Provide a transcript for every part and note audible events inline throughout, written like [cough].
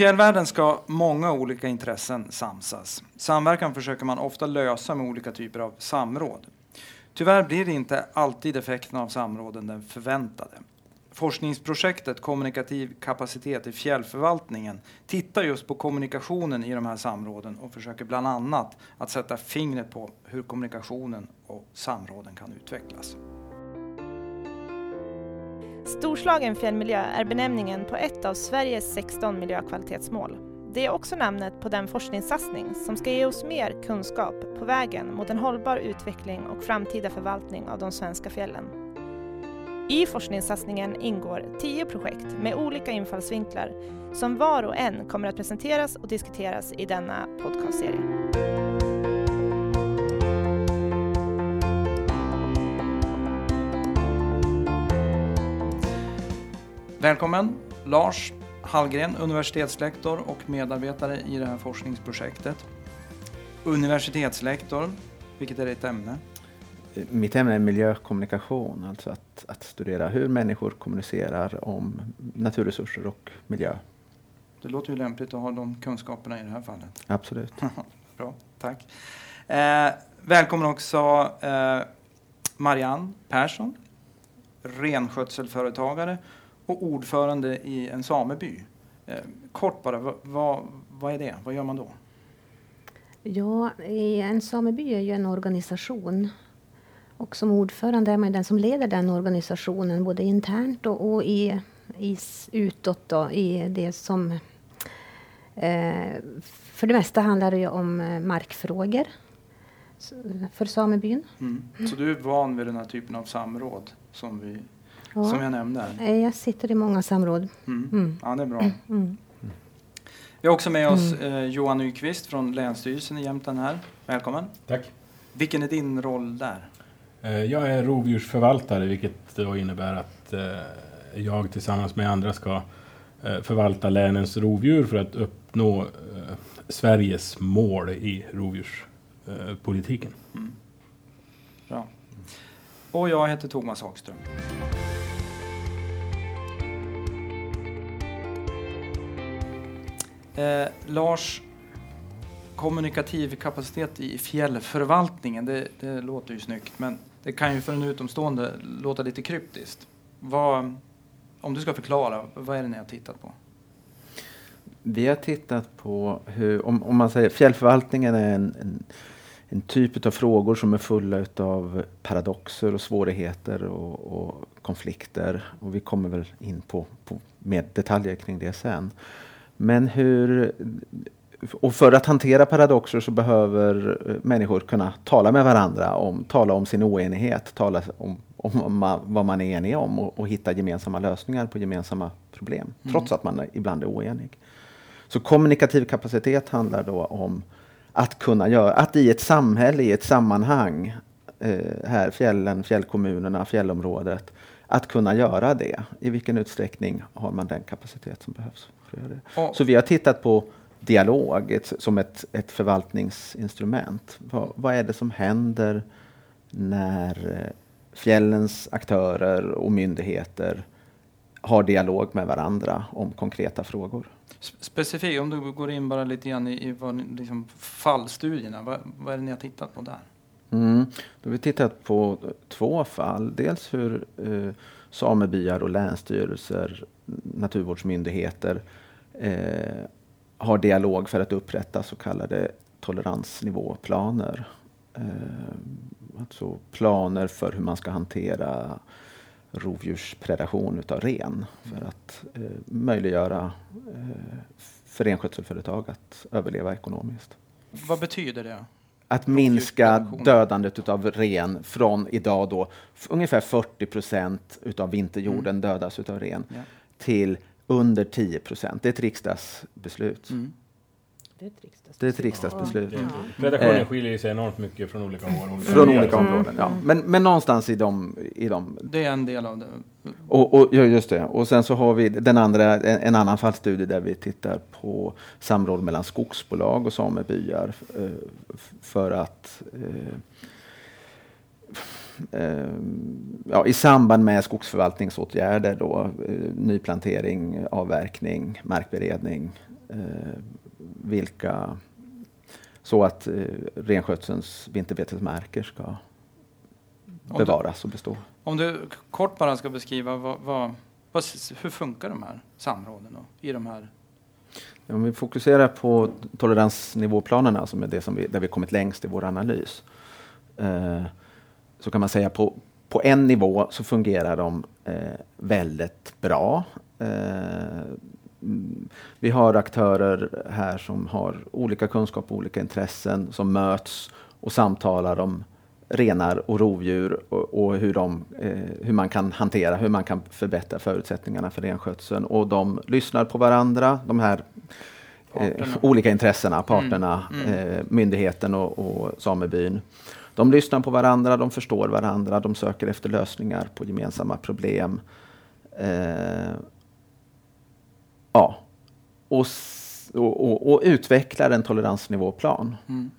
fjällvärlden ska många olika intressen samsas. Samverkan försöker man ofta lösa med olika typer av samråd. Tyvärr blir inte alltid effekten av samråden den förväntade. Forskningsprojektet Kommunikativ kapacitet i fjällförvaltningen tittar just på kommunikationen i de här samråden och försöker bland annat att sätta fingret på hur kommunikationen och samråden kan utvecklas. Storslagen fjällmiljö är benämningen på ett av Sveriges 16 miljökvalitetsmål. Det är också namnet på den forskningssatsning som ska ge oss mer kunskap på vägen mot en hållbar utveckling och framtida förvaltning av de svenska fjällen. I forskningssatsningen ingår tio projekt med olika infallsvinklar som var och en kommer att presenteras och diskuteras i denna podcastserie. Välkommen Lars Hallgren, universitetslektor och medarbetare i det här forskningsprojektet. Universitetslektor, vilket är ditt ämne? Mitt ämne är miljökommunikation, alltså att, att studera hur människor kommunicerar om naturresurser och miljö. Det låter ju lämpligt att ha de kunskaperna i det här fallet. Absolut. [laughs] Bra, tack. Eh, välkommen också eh, Marianne Persson, renskötselföretagare och ordförande i en sameby. Eh, kort bara, vad, vad, vad är det? Vad gör man då? Ja, en sameby är ju en organisation. Och som ordförande är man den som leder den organisationen, både internt och, och i, i, utåt då, i det som... Eh, för det mesta handlar det ju om eh, markfrågor för samebyn. Mm. Så du är van vid den här typen av samråd som vi ja. som jag nämnde? Jag sitter i många samråd. Mm. Mm. Ja, det är bra. Mm. Vi har också med oss mm. eh, Johan Nyqvist från Länsstyrelsen i Jämtland här. Välkommen. Tack. Vilken är din roll där? Eh, jag är rovdjursförvaltare vilket då innebär att eh, jag tillsammans med andra ska eh, förvalta länens rovdjur för att uppnå eh, Sveriges mål i rovdjurspolitiken. Mm. Bra. Och jag heter Thomas Hagström. Eh, Lars, kommunikativ kapacitet i fjällförvaltningen, det, det, låter ju snyggt men det kan ju för en utomstående låta lite kryptiskt. Vad, om du ska förklara, vad är det ni har tittat på? Vi har tittat på hur, om, om man säger fjällförvaltningen är en, en, en typ av frågor som är fulla av paradoxer och svårigheter och, och, konflikter. Och vi kommer väl in på, på mer detaljer kring det sen. Men hur... Och för att hantera paradoxer så behöver människor kunna tala med varandra, om, tala om sin oenighet, tala om, om vad man är enig om och, och, hitta gemensamma lösningar på gemensamma problem, mm. trots att man ibland är oenig. Så kommunikativ kapacitet handlar då om att kunna göra, att i ett samhälle, i ett sammanhang, eh, här fjällen, fjällkommunerna, fjällområdet, att kunna göra det. I vilken utsträckning har man den kapacitet som behövs? För att göra det? Och, Så vi har tittat på dialog ett, som ett, ett förvaltningsinstrument. Vad, vad, är det som händer när eh, fjällens aktörer och myndigheter har dialog med varandra om konkreta frågor? Specifikt, om du går in bara lite grann i, i vad, liksom fallstudierna, vad, vad är det ni har tittat på där? Mm. Då har vi tittat på två fall. Dels hur eh, samebyar och länsstyrelser, naturvårdsmyndigheter eh, har dialog för att upprätta så kallade toleransnivåplaner. Eh, alltså planer för hur man ska hantera rovdjurspredation utav ren för att eh, möjliggöra eh, för renskötselföretag att överleva ekonomiskt. Vad betyder det? Att minska dödandet av ren från idag då ungefär 40 procent utav vinterjorden mm. dödas utav ren ja. till under 10 procent. Det är ett riksdagsbeslut. Mm. Det är ett riksdagsbeslut. Det är ett riksdagsbeslut. Ja. Redaktionen eh, skiljer sig enormt mycket från olika områden. Från olika områden, ja. Men, men någonstans i de, i de... Det är en del av det. Och, och, ja, just det. Och sen så har vi den andra, en, en annan fallstudie där vi tittar på samråd mellan skogsbolag och samebyar för att eh, eh, ja, i samband med skogsförvaltningsåtgärder då, nyplantering, avverkning, markberedning, vilka så att eh, renskötselns vinterbetesmarker ska bevaras och bestå. Om du kort bara ska beskriva vad, vad, vad, hur funkar de här samråden då, i de här om vi fokuserar på toleransnivåplanerna som är det som vi, där vi kommit längst i vår analys. Eh, så kan man säga på, på en nivå så fungerar de eh, väldigt bra. Eh, vi har aktörer här som har olika kunskap och olika intressen som möts och samtalar om renar och rovdjur och, och hur, de, eh, hur man kan hantera, hur man kan förbättra förutsättningarna för renskötseln. Och de lyssnar på varandra, de här eh, olika intressena, parterna, mm. Mm. Eh, myndigheten och, och samebyn. De lyssnar på varandra, de förstår varandra, de söker efter lösningar på gemensamma problem. Ja. Och, och, och, utvecklar en toleransnivåplan. Mm.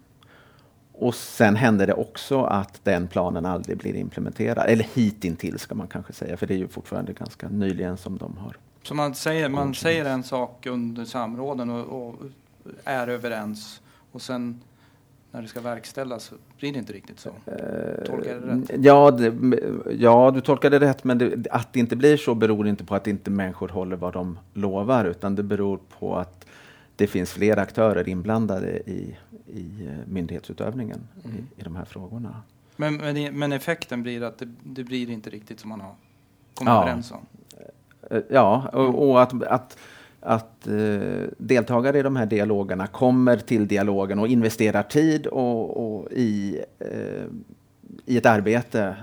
Och sen händer det också att den planen aldrig blir implementerad. Eller hittills ska man kanske säga, för det är ju fortfarande ganska nyligen som de har. Så man säger, man säger en sak under samråden och, och är överens och sen när det ska verkställas så blir det inte riktigt så. Tolkar jag det rätt? Ja, det, ja du tolkar det rätt, men det, att det inte blir så beror inte på att inte människor håller vad de lovar, utan det beror på att det finns fler aktörer inblandade i, i eh, myndighetsutövningen mm. i, i de här frågorna. Men, men, men effekten blir att det, det, blir inte riktigt som man har kommit ja. överens om? Eh, ja, och, och att, att, att uh, deltagare i de här dialogerna kommer till dialogen och investerar tid och, och i, uh, i ett arbete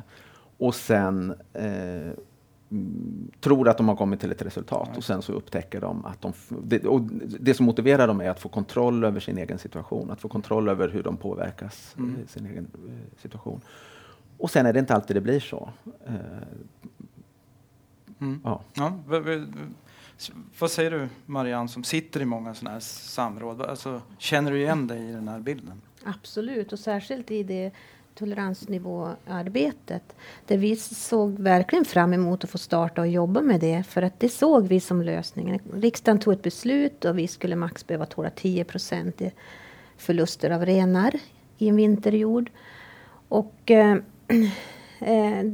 och sen uh, tror att de har kommit till ett resultat och sen så upptäcker de att de... Det, och det som motiverar dem är att få kontroll över sin egen situation, att få kontroll över hur de påverkas mm. i sin egen eh, situation. Och sen är det inte alltid det blir så. Eh, mm. Ja. ja. Vad säger du Marianne som sitter i många sådana här samråd? Alltså, känner du igen dig i den här bilden? Absolut, och särskilt i det toleransnivåarbetet. Där vi såg verkligen fram emot att få starta och jobba med det. För att det såg vi som lösningen. Riksdagen tog ett beslut och vi skulle max behöva tåla 10 procent i förluster av renar i en vinterjord. Och eh, [clears throat] eh,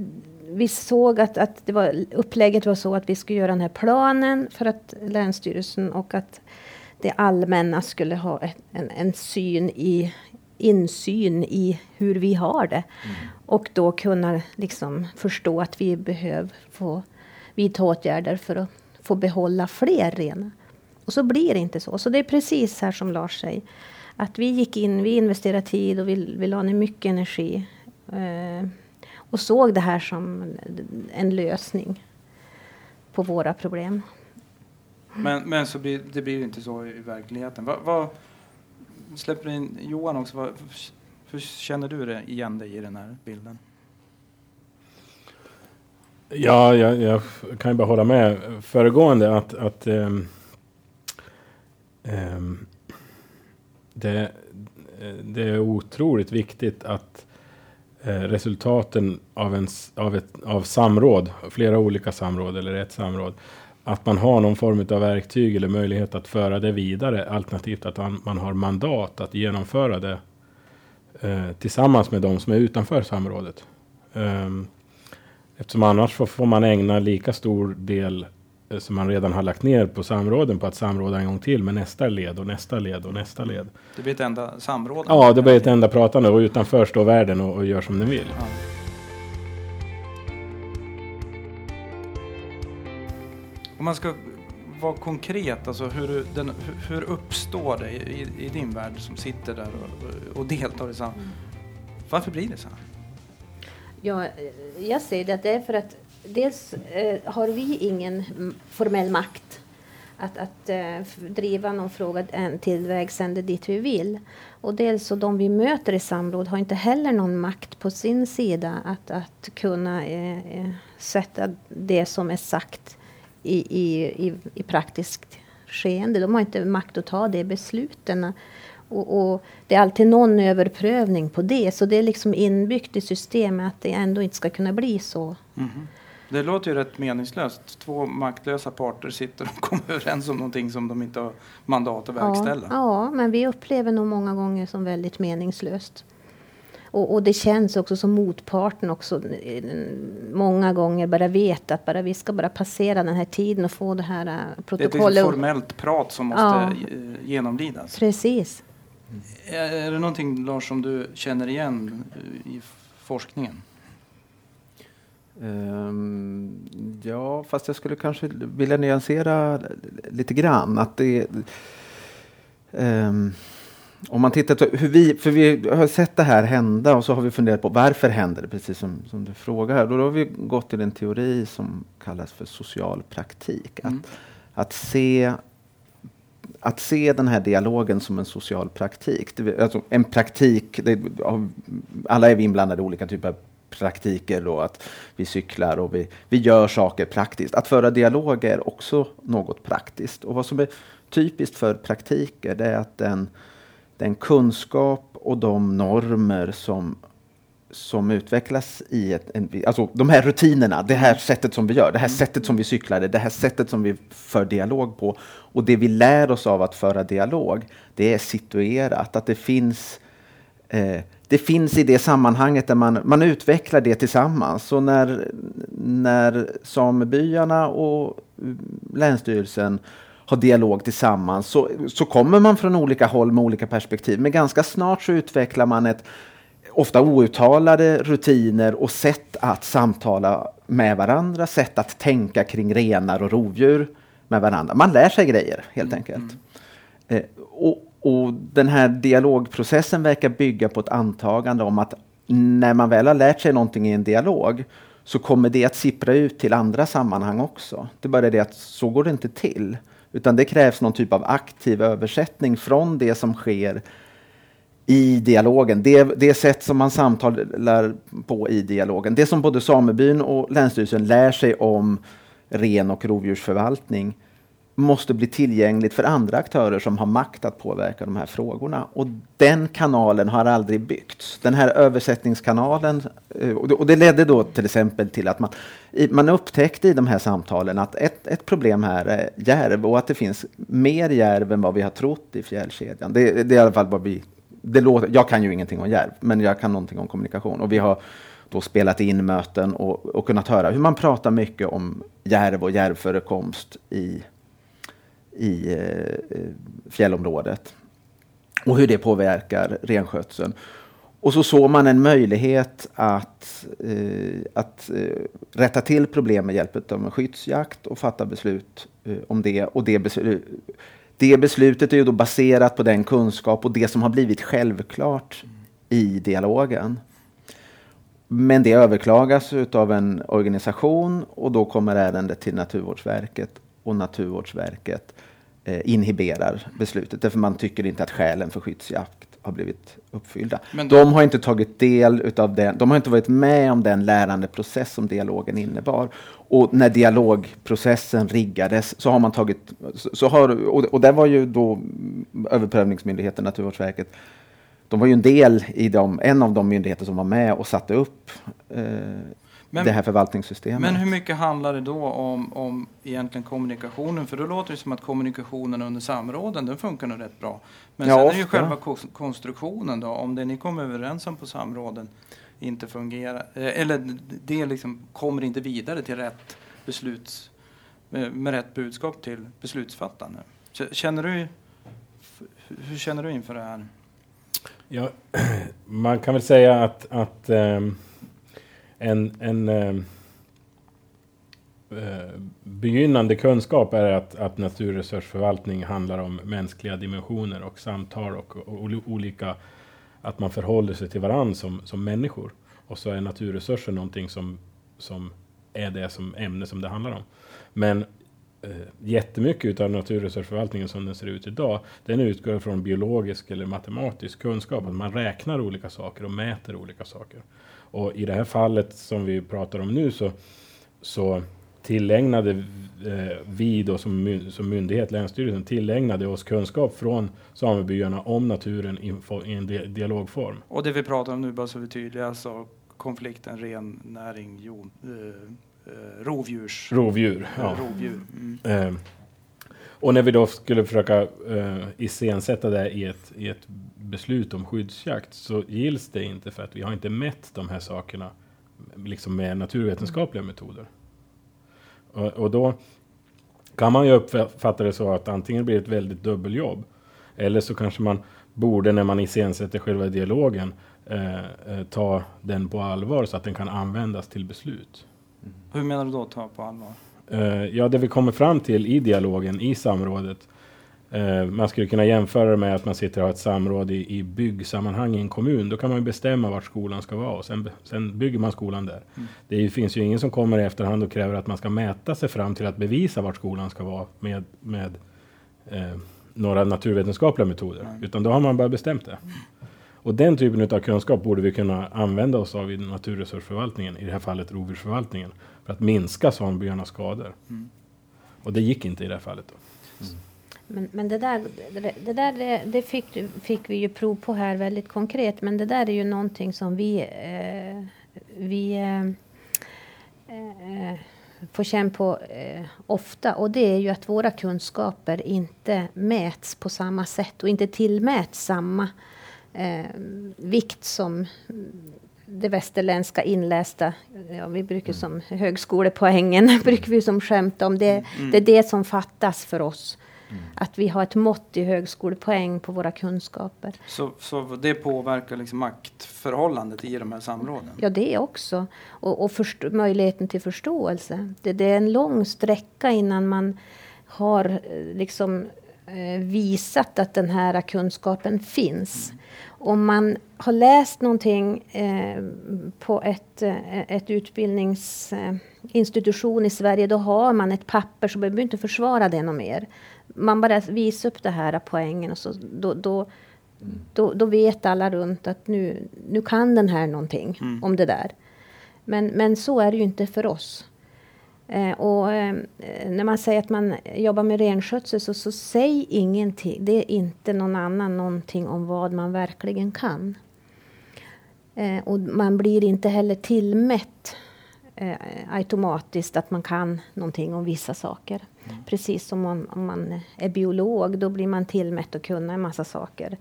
vi såg att, att det var, upplägget var så att vi skulle göra den här planen för att Länsstyrelsen och att det allmänna skulle ha en, en syn i, insyn i hur vi har det. Mm. Och då kunna liksom förstå att vi behöver få vidta åtgärder för att få behålla fler renar. Och så blir det inte så. Så det är precis här som Lars säger. Att vi gick in, vi investerade tid och vi, vi la ner mycket energi. Eh, och såg det här som en lösning på våra problem. Men, men så blir, det blir inte så i verkligheten. Va, va, släpper in Johan också. hur känner du det igen dig i den här bilden? Ja, jag, jag kan ju bara hålla med föregående att, att um, um, det, det, är otroligt viktigt att Eh, resultaten av, en, av, ett, av samråd, flera olika samråd eller ett samråd, att man har någon form av verktyg eller möjlighet att föra det vidare. Alternativt att man, har mandat att genomföra det eh, tillsammans med de som är utanför samrådet. Um, eftersom annars får, får, man ägna lika stor del som man redan har lagt ner på samråden på att samråda en gång till med nästa led och nästa led och nästa led. Det blir ett enda samråd? Ja, det blir ett enda pratande och utanför står världen och, och gör som den vill. Ja. Om man ska vara konkret, alltså hur, den, hur uppstår det i, i, din värld som sitter där och, och deltar i samhället? Varför blir det så här? Ja, jag säger det att det är för att dels eh, har vi ingen formell makt att, att eh, driva någon fråga till vägs ände dit vi vill. Och dels så de vi möter i samråd har inte heller någon makt på sin sida att, att kunna eh, eh sätta det som är sagt i, i, i, i praktiskt skeende. De har inte makt att ta de besluten. Och, och, det är alltid någon överprövning på det. Så det är liksom inbyggt i systemet att det ändå inte ska kunna bli så. Mm. Det låter ju rätt meningslöst. Två maktlösa parter sitter och [laughs] kommer överens om någonting som de inte har mandat att verkställa. Ja, ja, men vi upplever nog många gånger som väldigt meningslöst. Och, och, det känns också som motparten också många gånger bara vet att bara vi ska bara passera den här tiden och få det här protokollet. Det är ett formellt prat som måste ja, genomlidas. Precis. Är, är det någonting Lars som du känner igen i forskningen? Um, ja, fast jag skulle kanske vilja nyansera lite grann. Att det, um, om man tittar på hur vi, för vi har sett det här hända och så har vi funderat på varför händer det, precis som, som du frågar. Då har vi gått till en teori som kallas för social praktik. Mm. Att, att, se, att se den här dialogen som en social praktik. Det, alltså en praktik, det, alla är vi inblandade i olika typer av praktiker då, att vi cyklar och vi, vi gör saker praktiskt. Att föra dialog är också något praktiskt. Och vad som är typiskt för praktiker det är att den, den kunskap och de normer som, som utvecklas i ett, en, alltså de här rutinerna, det här sättet som vi gör, det här mm. sättet som vi cyklar, det här sättet som vi för dialog på. Och det vi lär oss av att föra dialog, det är situerat, att det finns eh, det finns i det sammanhanget där man, man utvecklar det tillsammans. Så när, när samebyarna och Länsstyrelsen har dialog tillsammans så, så kommer man från olika håll med olika perspektiv. Men ganska snart så utvecklar man ett ofta outtalade rutiner och sätt att samtala med varandra, sätt att tänka kring renar och rovdjur med varandra. Man lär sig grejer helt mm, enkelt. Mm. Eh, och, och den här dialogprocessen verkar bygga på ett antagande om att när man väl har lärt sig någonting i en dialog så kommer det att sippra ut till andra sammanhang också. Det är bara det att så går det inte till. Utan det krävs någon typ av aktiv översättning från det som sker i dialogen. Det, det sätt som man samtalar på i dialogen. Det som både samebyn och Länsstyrelsen lär sig om ren och rovdjursförvaltning måste bli tillgängligt för andra aktörer som har makt att påverka de här frågorna. Och den kanalen har aldrig byggts. Den här översättningskanalen, eh, och det ledde då till exempel till att man, man upptäckte i de här samtalen att ett, ett problem här är järv och att det finns mer järv än vad vi har trott i fjällkedjan. Det, det är i alla fall vad vi, det låter, jag kan ju ingenting om järv, men jag kan någonting om kommunikation. Och vi har då spelat in möten och, och kunnat höra hur man pratar mycket om järv och järvförekomst i i eh, eh, fjällområdet och hur det påverkar renskötseln. Och så såg man en möjlighet att, eh, att eh, rätta till problem med hjälp av en skyddsjakt och fatta beslut eh, om det. Och det, beslut, det beslutet är ju då baserat på den kunskap och det som har blivit självklart i dialogen. Men det överklagas av en organisation och då kommer ärendet till Naturvårdsverket och Naturvårdsverket eh, inhiberar beslutet därför man tycker inte att skälen för skyddsjakt har blivit uppfyllda. Men de har inte tagit del utav den, de har inte varit med om den lärandeprocess som dialogen innebar. Och när dialogprocessen riggades så har man tagit, så har, och, och där var ju då överprövningsmyndigheten, Naturvårdsverket, de var ju en del i de, en av de myndigheter som var med och satte upp eh, men, det här förvaltningssystemet. Men hur mycket handlar det då om, om egentligen kommunikationen? För då låter det som att kommunikationen under samråden, den funkar nog rätt bra. Men ja, sen är det ju själva konstruktionen då, om det ni kommer överens om på samråden inte fungerar, eh, eller det liksom kommer inte vidare till rätt besluts, med, med rätt budskap till beslutsfattande. Känner du, hur känner du inför det här? Ja, [clears throat] man kan väl säga att, att um en, en eh, eh, begynnande kunskap är att, att naturresursförvaltning handlar om mänskliga dimensioner och samtal och, och, och olika, att man förhåller sig till varandra som, som människor. Och så är naturresurser någonting som, som är det som ämne som det handlar om. Men eh, jättemycket av naturresursförvaltningen som den ser ut idag, den utgår från biologisk eller matematisk kunskap. Att man räknar olika saker och mäter olika saker. Och i det här fallet som vi pratar om nu så, så tillägnade eh, vi då som, som myndighet, Länsstyrelsen, tillägnade oss kunskap från samebyarna om naturen i, i en di dialogform. Och det vi pratar om nu, bara så vi är tydliga, alltså konflikten ren näring, jord, eh, eh, rovdjurs... Rovdjur. Ja. rovdjur. Mm. Eh, och när vi då skulle försöka eh, iscensätta det i ett, i ett beslut om skyddsjakt så gills det inte för att vi har inte mätt de här sakerna liksom med naturvetenskapliga metoder. Och, och då kan man ju uppfatta det så att antingen blir det ett väldigt dubbeljobb eller så kanske man borde när man iscensätter själva dialogen eh, eh, ta den på allvar så att den kan användas till beslut. Hur menar du då ta på allvar? Eh, ja, det vi kommer fram till i dialogen, i samrådet. Eh, man skulle kunna jämföra det med att man sitter och har ett samråd i, i byggsammanhang i en kommun. Då kan man ju bestämma vart skolan ska vara och sen, sen bygger man skolan där. Mm. Det finns ju ingen som kommer i efterhand och kräver att man ska mäta sig fram till att bevisa vart skolan ska vara med, med eh, några naturvetenskapliga metoder. Nej. Utan då har man bara bestämt det. Och den typen av kunskap borde vi kunna använda oss av i naturresursförvaltningen, i det här fallet rovdjursförvaltningen, för att minska svanbyarnas skador. Mm. Och det gick inte i det här fallet. Då. Men, men det där, det, där det, det fick, fick vi ju prov på här väldigt konkret. Men det där är ju någonting som vi, eh, vi eh, eh, får känna på eh, ofta. Och det är ju att våra kunskaper inte mäts på samma sätt och inte tillmäts samma eh, vikt som det västerländska inlästa. Ja, vi brukar som högskolepoängen [laughs] brukar vi som skämta om. Det, det är det som fattas för oss. Att vi har ett mått i högskolepoäng på våra kunskaper. Så, så det påverkar liksom maktförhållandet i de här samråden? Ja, det också. Och, och först- möjligheten till förståelse. Det, det är en lång sträcka innan man har eh, liksom visat att den här kunskapen finns. Om man har läst någonting eh, på ett, eh, ett utbildningsinstitution i Sverige, då har man ett papper så behöver inte försvara det något mer. Man bara visar upp det här poängen och så, då, då, då, då vet alla runt att nu, nu kan den här någonting Mm. om det där. Men, men så är det ju inte för oss. Eh, och eh, när man säger att man jobbar med renskötsel så, så säg ingenting. Det är inte någon annan någonting om vad man verkligen kan. Eh, och man blir inte heller tillmätt automatiskt att man kan någonting om vissa saker. Precis som om, om man är biolog, då blir man tillmätt att kunna en massa saker.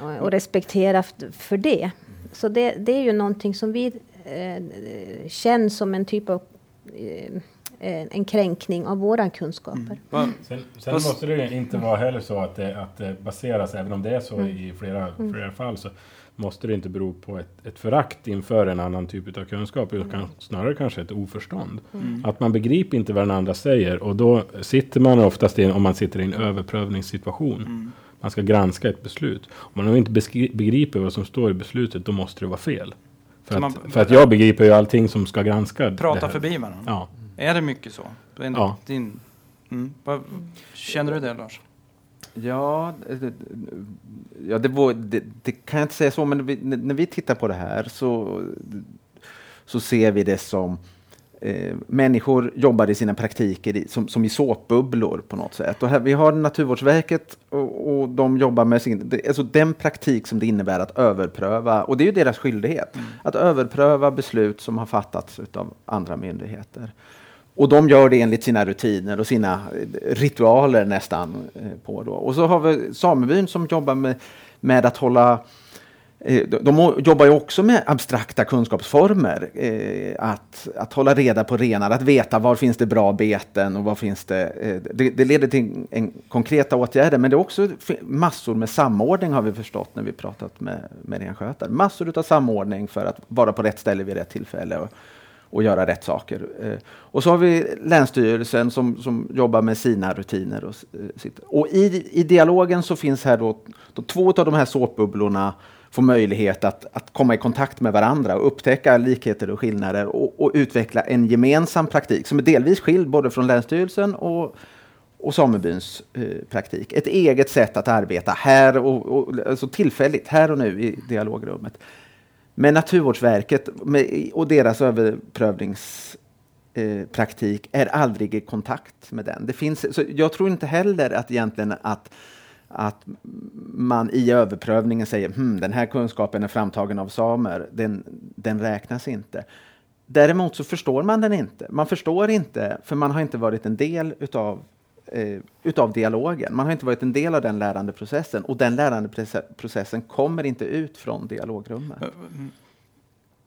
Och, och respektera för det. Så det, det är ju någonting som vi eh, känner som en typ av en kränkning av våra kunskaper. Va- Sen, sen Fast- måste det inte vara heller så att det, att det baseras, även om det är så i flera, flera fall, så måste det inte bero på ett, ett förakt inför en annan typ av kunskap, utan snarare kanske ett oförstånd. Att man begriper inte vad den andra säger och då sitter man oftast i, en- om man sitter i en överprövningssituation. Mm. Man ska granska ett beslut. Om man inte begriper vad som står i beslutet, då måste det vara fel. För, Så att, man- för att jag begriper ju allting som ska granska det Prata här. förbi varandra? Ja. Är det mycket så? Enligt Ja. Din, mm. Vad, känner du det Lars? Ja, det, ja det, var, det, det kan jag inte säga så, men vi, när vi tittar på det här så, så ser vi det som eh, människor jobbar i sina praktiker i, som, som i såpbubblor på något sätt. Och här, vi har Naturvårdsverket och, och de jobbar med sin, alltså den praktik som det innebär att överpröva, och det är ju deras skyldighet, att överpröva beslut som har fattats av andra myndigheter. Och de gör det enligt sina rutiner och sina eh, ritualer nästan. eh, på då. Och så har vi samebyn som jobbar med, med att hålla Eh, de- jobbar ju också med abstrakta kunskapsformer. Eh, att, att hålla reda på renar, att veta var finns det bra beten och var finns det... Eh, det, det leder till en, konkreta åtgärder, men det är också massor med samordning har vi förstått när vi pratat med, med renskötare. Massor av samordning för att vara på rätt ställe vid rätt tillfälle och, och göra rätt saker. Och så har vi Länsstyrelsen som, som jobbar med sina rutiner. Och, och i, i dialogen så finns här då, då två av de här såpbubblorna får möjlighet att, att komma i kontakt med varandra och upptäcka likheter och skillnader och, och utveckla en gemensam praktik som är delvis skild både från Länsstyrelsen och, och samebyns eh, praktik. Ett eget sätt att arbeta här och, och alltså tillfälligt, här och nu i dialogrummet. Men Naturvårdsverket med, och deras överprövningspraktik eh, är aldrig i kontakt med den. Det finns, så jag tror inte heller att egentligen att, att man i överprövningen säger hm, den här kunskapen är framtagen av samer, den, den räknas inte. Däremot så förstår man den inte. Man förstår inte, för man har inte varit en del utav, eh, utav dialogen. Man har inte varit en del av den lärandeprocessen och den lärandeprocessen kommer inte ut från dialogrummet. Mm.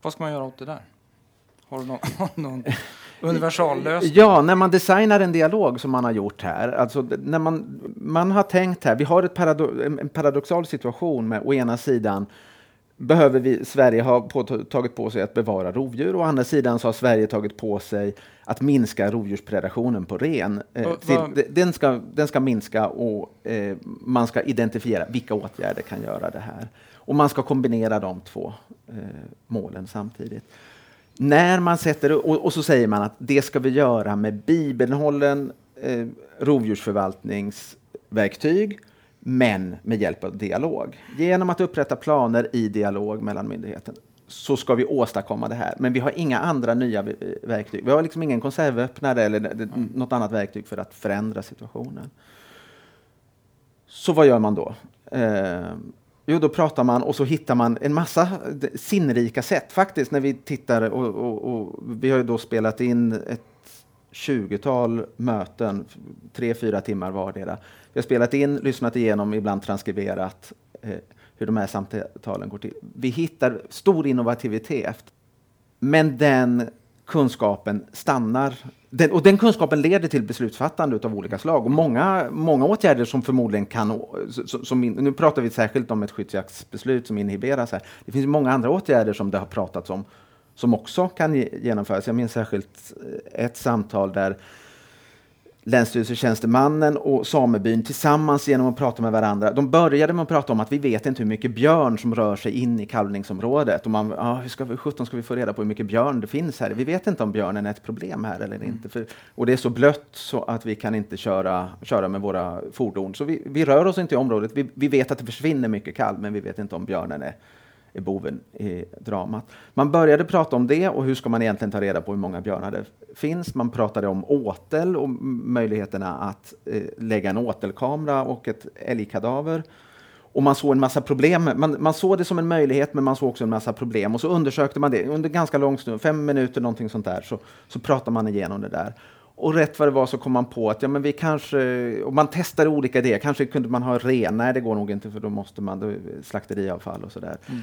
Vad ska man göra åt det där? Har du [laughs] någon, någon universallösning? Ja, när man designar en dialog som man har gjort här, alltså när man, man har tänkt här, vi har ett parado en paradoxal situation med å ena sidan behöver vi, Sverige ha på, tagit på sig att bevara rovdjur. Å andra sidan så har Sverige tagit på sig att minska rovdjurspredationen på ren. Eh, till, den, ska, den ska minska och eh, man ska identifiera vilka åtgärder kan göra det här. Och man ska kombinera de två eh, målen samtidigt. När man sätter och, och, så säger man att det ska vi göra med bibelhållen eh, rovdjursförvaltningsverktyg men med hjälp av dialog. Genom att upprätta planer i dialog mellan myndigheten så ska vi åstadkomma det här. Men vi har inga andra nya verktyg. Vi har liksom ingen konservöppnare eller mm. något annat verktyg för att förändra situationen. Så vad gör man då? Eh, jo, då pratar man och så hittar man en massa sinnrika sätt faktiskt när vi tittar och, och, och vi har ju då spelat in ett 20-tal möten, tre, fyra timmar vardera vi har spelat in, lyssnat igenom, ibland transkriberat eh, hur de här samtalen går till. Vi hittar stor innovativitet, men den kunskapen stannar. Den, och den kunskapen leder till beslutsfattande av olika slag. Och många, många åtgärder som förmodligen kan... Som, som nu pratar vi särskilt om ett skyddsjaktsbeslut som inhiberas här. Det finns många andra åtgärder som det har pratats om som också kan genomföras. Jag minns särskilt eh, ett samtal där Länsstyrelsetjänstemannen och samebyn tillsammans genom att prata med varandra. De började med att prata om att vi vet inte hur mycket björn som rör sig in i kalvningsområdet. Och man, ah, hur ska vi, 17 ska vi få reda på hur mycket björn det finns här? Vi vet inte om björnen är ett problem här eller inte. För, och det är så blött så att vi kan inte köra, köra med våra fordon. Så vi, vi rör oss inte i området. Vi, vi vet att det försvinner mycket kalv, men vi vet inte om björnen är är boven i dramat. Man började prata om det och hur ska man egentligen ta reda på hur många björnar det finns. Man pratade om åtel och möjligheterna att eh, lägga en åtelkamera och ett älgkadaver. Och man såg en massa problem. Man, man, såg det som en möjlighet, men man såg också en massa problem. Och så undersökte man det under ganska lång stund, fem minuter, någonting sånt där, så, så pratade man igenom det där. Och rätt vad det var så kom man på att ja, men vi kanske, och man testade olika idéer, kanske kunde man ha ren, nej det går nog inte för då måste man, då slakteriavfall och sådär. Mm.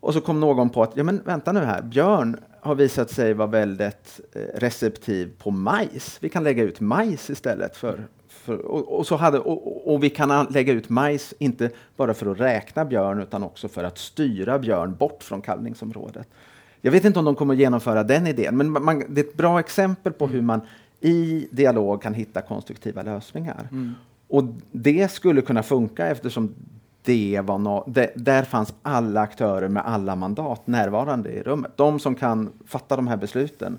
Och så kom någon på att, ja men vänta nu här, björn har visat sig vara väldigt eh, receptiv på majs. Vi kan lägga ut majs istället för, för och, och, så hade, och, och, vi kan lägga ut majs, inte bara för att räkna björn utan också för att styra björn bort från kalvningsområdet. Jag vet inte om de kommer att genomföra den idén, men man, det är ett bra exempel på hur man i dialog kan hitta konstruktiva lösningar. Mm. Och det skulle kunna funka eftersom det var no det, där fanns alla aktörer med alla mandat närvarande i rummet. De som kan fatta de här besluten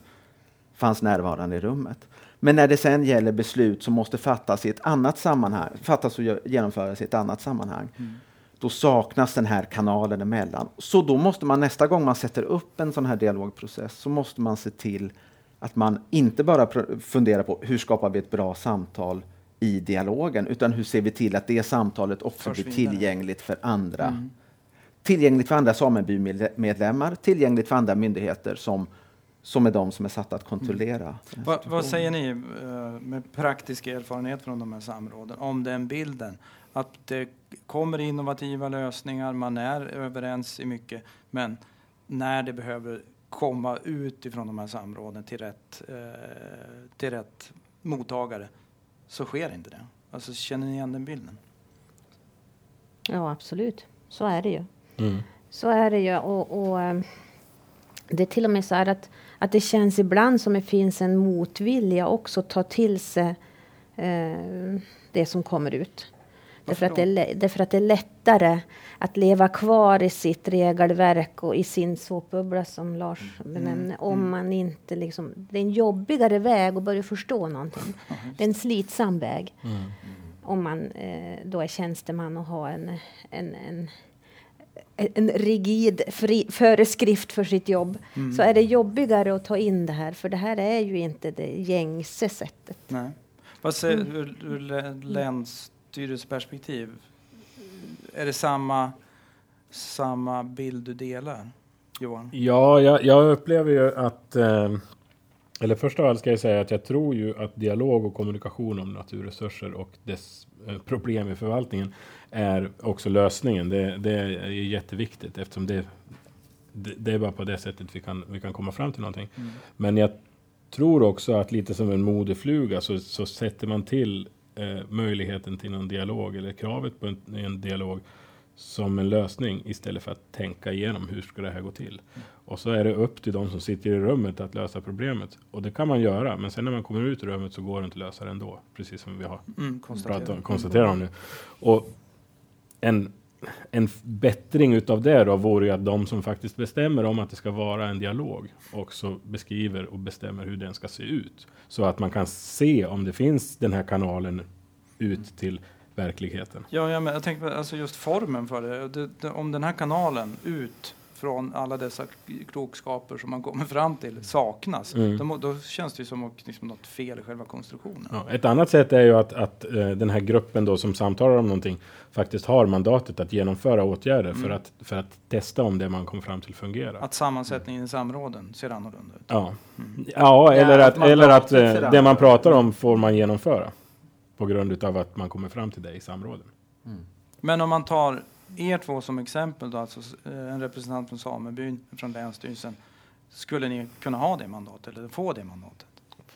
fanns närvarande i rummet. Men när det sen gäller beslut som måste fattas i ett annat sammanhang, fattas och genomföras i ett annat sammanhang, mm. då saknas den här kanalen emellan. Så då måste man nästa gång man sätter upp en sån här dialogprocess så måste man se till att man inte bara funderar på hur skapar vi ett bra samtal i dialogen, utan hur ser vi till att det samtalet också blir tillgängligt för andra. Mm. Tillgängligt för andra samebymedlemmar, tillgängligt för andra myndigheter som, som är de som är satta att kontrollera. Mm. Va, vad säger ni eh, med praktisk erfarenhet från de här samråden om den bilden? Att det kommer innovativa lösningar, man är överens i mycket, men när det behöver komma ut ifrån de här samråden till rätt, eh, till rätt mottagare så sker inte det. Alltså, känner ni igen den bilden? Ja, absolut. Så är det ju. Mm. Så är det ju. Och, och, eh, det är till och med så här att, att det känns ibland som det finns en motvilja också att ta till sig eh, det som kommer ut. Därför att, det är, därför att det är lättare att leva kvar i sitt regelverk och i sin såpbubbla som Lars mm. benämner. Mm. Om man inte liksom, det är en jobbigare väg att börja förstå någonting. [laughs] Det är en slitsam väg. Mm. Om man eh, då är tjänsteman och har en, en, en en rigid fri, föreskrift för sitt jobb mm. så är det jobbigare att ta in det här för det här är ju inte det gängse sättet. Nej. Vad säger mm. ur, ur läns styrelseperspektiv, är det samma, samma bild du delar? Johan? Ja, jag, jag upplever ju att eh, eller först av allt ska jag säga att jag tror ju att dialog och kommunikation om naturresurser och dess eh, problem i förvaltningen är också lösningen. Det, det är jätteviktigt eftersom det, det, det, är bara på det sättet vi kan, vi kan komma fram till någonting. Mm. Men jag tror också att lite som en modefluga så, så sätter man till eh, möjligheten till någon dialog eller kravet på en, en dialog som en lösning istället för att tänka igenom hur ska det här gå till. Och så är det upp till de som sitter i rummet att lösa problemet. Och det kan man göra, men sen när man kommer ut ur rummet så går det inte att lösa det ändå. Precis som vi har mm, konstaterat om nu. Och en, en bättring utav det då vore ju att de som faktiskt bestämmer om att det ska vara en dialog också beskriver och bestämmer hur den ska se ut. Så att man kan se om det finns den här kanalen ut till verkligheten. Ja, ja men jag tänker alltså just formen för det. det, det om den här kanalen ut från alla dessa klokskaper som man kommer fram till saknas, mm. då, då, känns det ju som att liksom något fel i själva konstruktionen. Ja, ett annat sätt är ju att, att uh, den här gruppen då som samtalar om någonting faktiskt har mandatet att genomföra åtgärder mm. för, att, för att testa om det man kom fram till fungerar. Att sammansättningen i samråden ser annorlunda ut? Ja, mm. ja eller ja, att, att eller att uh, det man pratar om får man genomföra på grund av att man kommer fram till det i samråden. Mm. Men om man tar er två som exempel, då, alltså eh, en representant från samebyn, från Länsstyrelsen, skulle ni kunna ha det mandatet eller få det mandatet?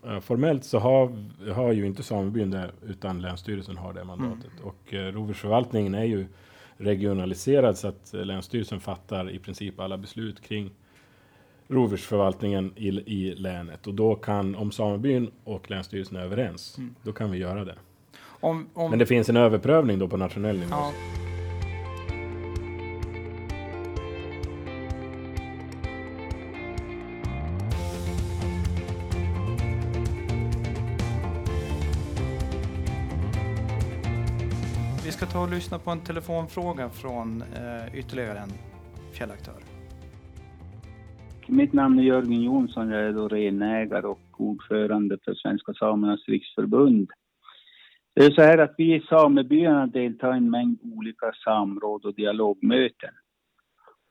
Eh, formellt så har, har ju inte samebyn det, utan Länsstyrelsen har det mandatet. Mm. Och eh, rovdjursförvaltningen är ju regionaliserad så att Länsstyrelsen fattar i princip alla beslut kring rovdjursförvaltningen i, i länet. Och då kan, om samebyn och Länsstyrelsen är överens, mm. då kan vi göra det. Om, om... Men det finns en överprövning då på nationell nivå. Ja. Lyssna på en telefonfråga från eh, ytterligare en fjällaktör. Mitt namn är Jörgen Jonsson, jag är då renägare och ordförande för Svenska Samernas Riksförbund. Det är så här att vi i samebyarna deltar i en mängd olika samråd och dialogmöten.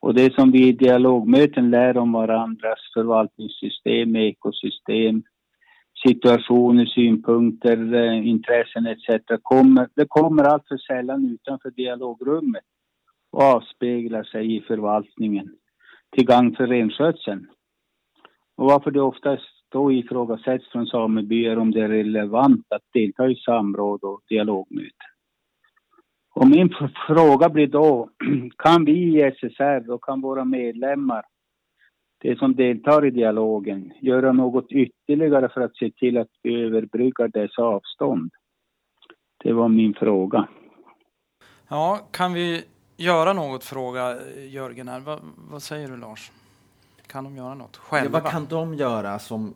Och det som vi i dialogmöten lär om varandras förvaltningssystem, ekosystem, situationer, synpunkter, eh, intressen etc. Kommer, det kommer allt för sällan utanför dialogrummet och avspeglar sig i förvaltningen till gagn för renskötseln. Och varför det oftast då ifrågasätts från samebyar om det är relevant att delta i samråd och dialogmöten. Och min fråga blir då, [clears throat] kan vi i SSR och kan våra medlemmar, de som deltar i dialogen, göra något ytterligare för att se till att vi överbryggar dessa avstånd? Det var min fråga. Ja, kan vi göra något? Fråga Jörgen här. vad, vad säger du Lars? Kan de göra något själva? Ja, vad kan de göra som,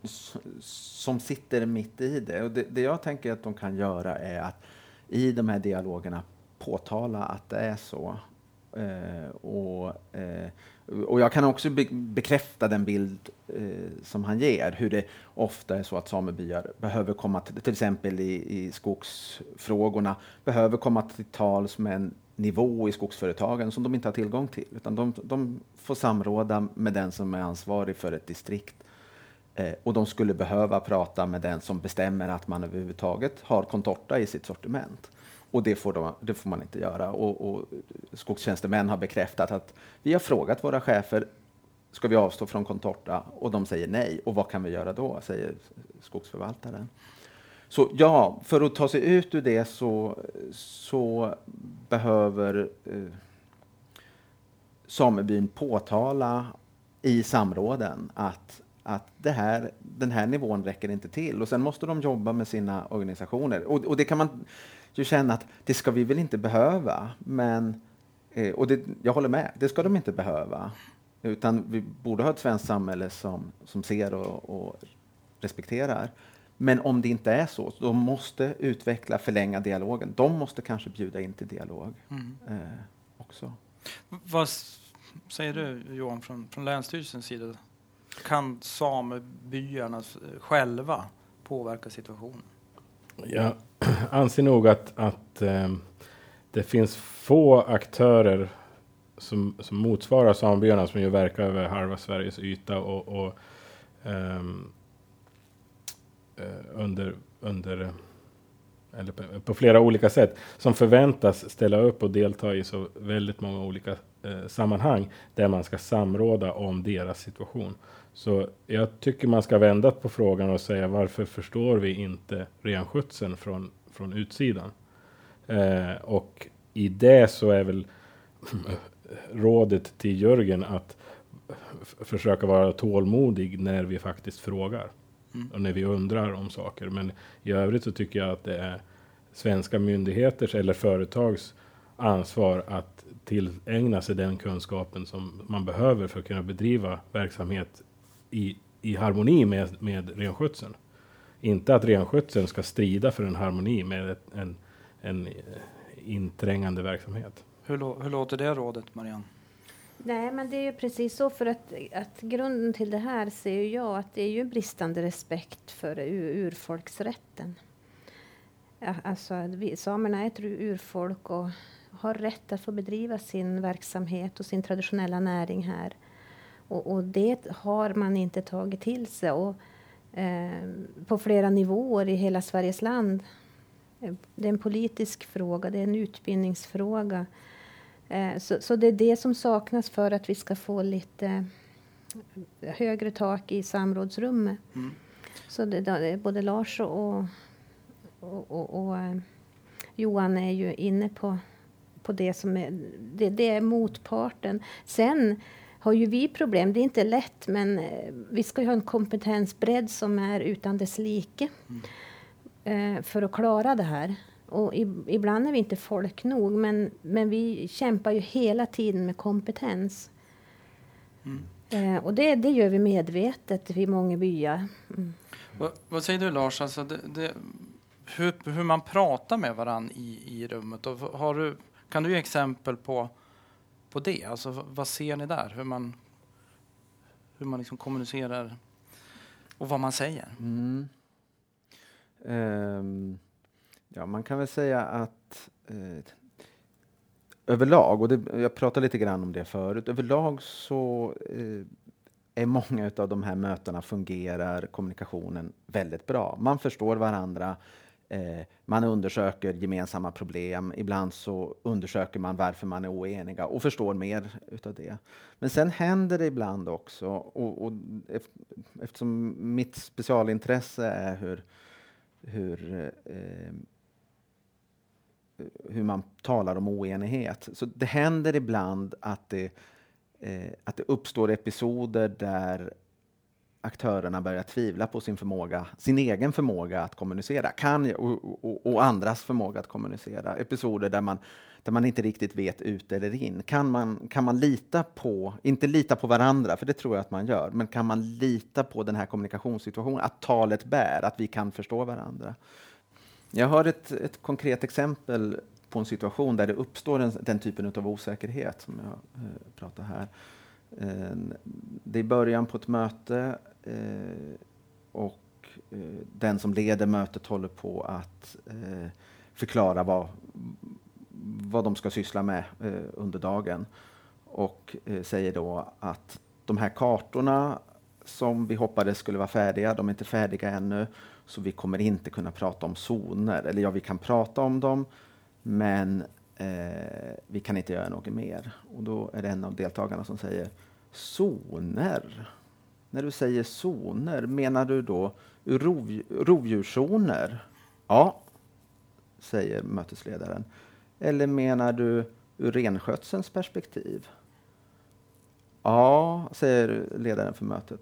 som sitter mitt i det? Och det? Det jag tänker att de kan göra är att i de här dialogerna påtala att det är så. Eh, och, eh, och jag kan också be bekräfta den bild eh, som han ger, hur det ofta är så att samebyar behöver komma till, till exempel i, i skogsfrågorna, behöver komma till tals med en nivå i skogsföretagen som de inte har tillgång till. Utan de, de får samråda med den som är ansvarig för ett distrikt. Eh, och de skulle behöva prata med den som bestämmer att man överhuvudtaget har contorta i sitt sortiment. Och det får, de, det får man inte göra. Och, och skogstjänstemän har bekräftat att vi har frågat våra chefer, ska vi avstå från contorta? Och de säger nej. Och vad kan vi göra då, säger skogsförvaltaren. Så ja, för att ta sig ut ur det så, så behöver eh, samebyn påtala i samråden att, att det här, den här nivån räcker inte till. Och sen måste de jobba med sina organisationer. Och, och det kan man ju känna att det ska vi väl inte behöva. Men, eh, och det, jag håller med, det ska de inte behöva. Utan vi borde ha ett svenskt samhälle som, som ser och, och respekterar. Men om det inte är så, de måste utveckla, förlänga dialogen. De måste kanske bjuda in till dialog mm. eh, också. Vad säger du Johan från, från Länsstyrelsens sida? Kan samebyarna själva påverka situationen? Jag [clears throat] anser nog att, att eh, det finns få aktörer som, som motsvarar samebyarna som ju verkar över halva Sveriges yta och, och ehm, eh, under, under eller på, på, flera olika sätt, som förväntas ställa upp och delta i så väldigt många olika eh, sammanhang där man ska samråda om deras situation. Så jag tycker man ska vända på frågan och säga varför förstår vi inte renskötseln från, från utsidan? Eh, och i det så är väl [clears throat] rådet till Jörgen att försöka vara tålmodig när vi faktiskt frågar. Mm. Och när vi undrar om saker. Men i övrigt så tycker jag att det är svenska myndigheters eller företags ansvar att tillägna sig den kunskapen som man behöver för att kunna bedriva verksamhet i, i harmoni med, med renskötseln. Inte att renskötseln ska strida för en harmoni med ett, en, en eh, inträngande verksamhet. Hur, hur låter det rådet, Marianne? Nej, men det är ju precis så för att, att grunden till det här ser jag att det är ju bristande respekt för ur, urfolksrätten. Alltså, vi, samerna är ett urfolk och har rätt att få bedriva sin verksamhet och sin traditionella näring här. Och, och det har man inte tagit till sig. Och, eh, på flera nivåer i hela Sveriges land. Det är en politisk fråga, det är en utbildningsfråga. Eh, så, så, det är det som saknas för att vi ska få lite högre tak i samrådsrummet. Mm. Så det, både Lars och, och, och, och eh, Johan är ju inne på, på det som är, det, det är motparten. Sen har ju vi problem. Det är inte lätt, men eh, vi ska ha en kompetensbredd som är utan dess like mm. eh, för att klara det här. Och ibland är vi inte folk nog, men, men vi kämpar ju hela tiden med kompetens. Mm. Eh, och det, det gör vi medvetet i många byar. Mm. Vad, vad, säger du Lars, alltså det, det, hur, hur man pratar med varandra i, i rummet? Och har du, kan du ge exempel på, på det? Alltså, vad ser ni där? Hur man, hur man liksom kommunicerar och vad man säger? Mm. Um. Ja, man kan väl säga att uh, överlag, och det, jag pratade lite grann om det förut, överlag så uh, är många av de här mötena fungerar kommunikationen väldigt bra. Man förstår varandra, eh, Eh, man undersöker gemensamma problem. Ibland så undersöker man varför man är oeniga och förstår mer utav det. Men sen händer det ibland också, och, och eftersom mitt specialintresse är hur, hur eh, hur man talar om oenighet. Så det händer ibland att det, eh, att det uppstår episoder där aktörerna börjar tvivla på sin förmåga, sin egen förmåga att kommunicera, kan, och, och, och, andras förmåga att kommunicera. Episoder där man, där man inte riktigt vet ut eller in. Kan man, kan man lita på, inte lita på varandra, för det tror jag att man gör, men kan man lita på den här kommunikationssituationen, att talet bär, att vi kan förstå varandra? Jag har ett, ett konkret exempel på en situation där det uppstår en, den typen av osäkerhet som jag eh, pratar här. Eh, det är början på ett möte eh, och eh, den som leder mötet håller på att förklara vad, vad de ska syssla med under dagen och säger då att de här kartorna som vi hoppades skulle vara färdiga, de är inte färdiga ännu. Så vi kommer inte kunna prata om zoner. Eller ja, vi kan prata om dem, men eh, vi kan inte göra något mer. Och då är det en av deltagarna som säger zoner. När du säger zoner, menar du då rov, rovdjurszoner? Ja, säger mötesledaren. Eller menar du ur renskötselns perspektiv? Ja, säger ledaren för mötet.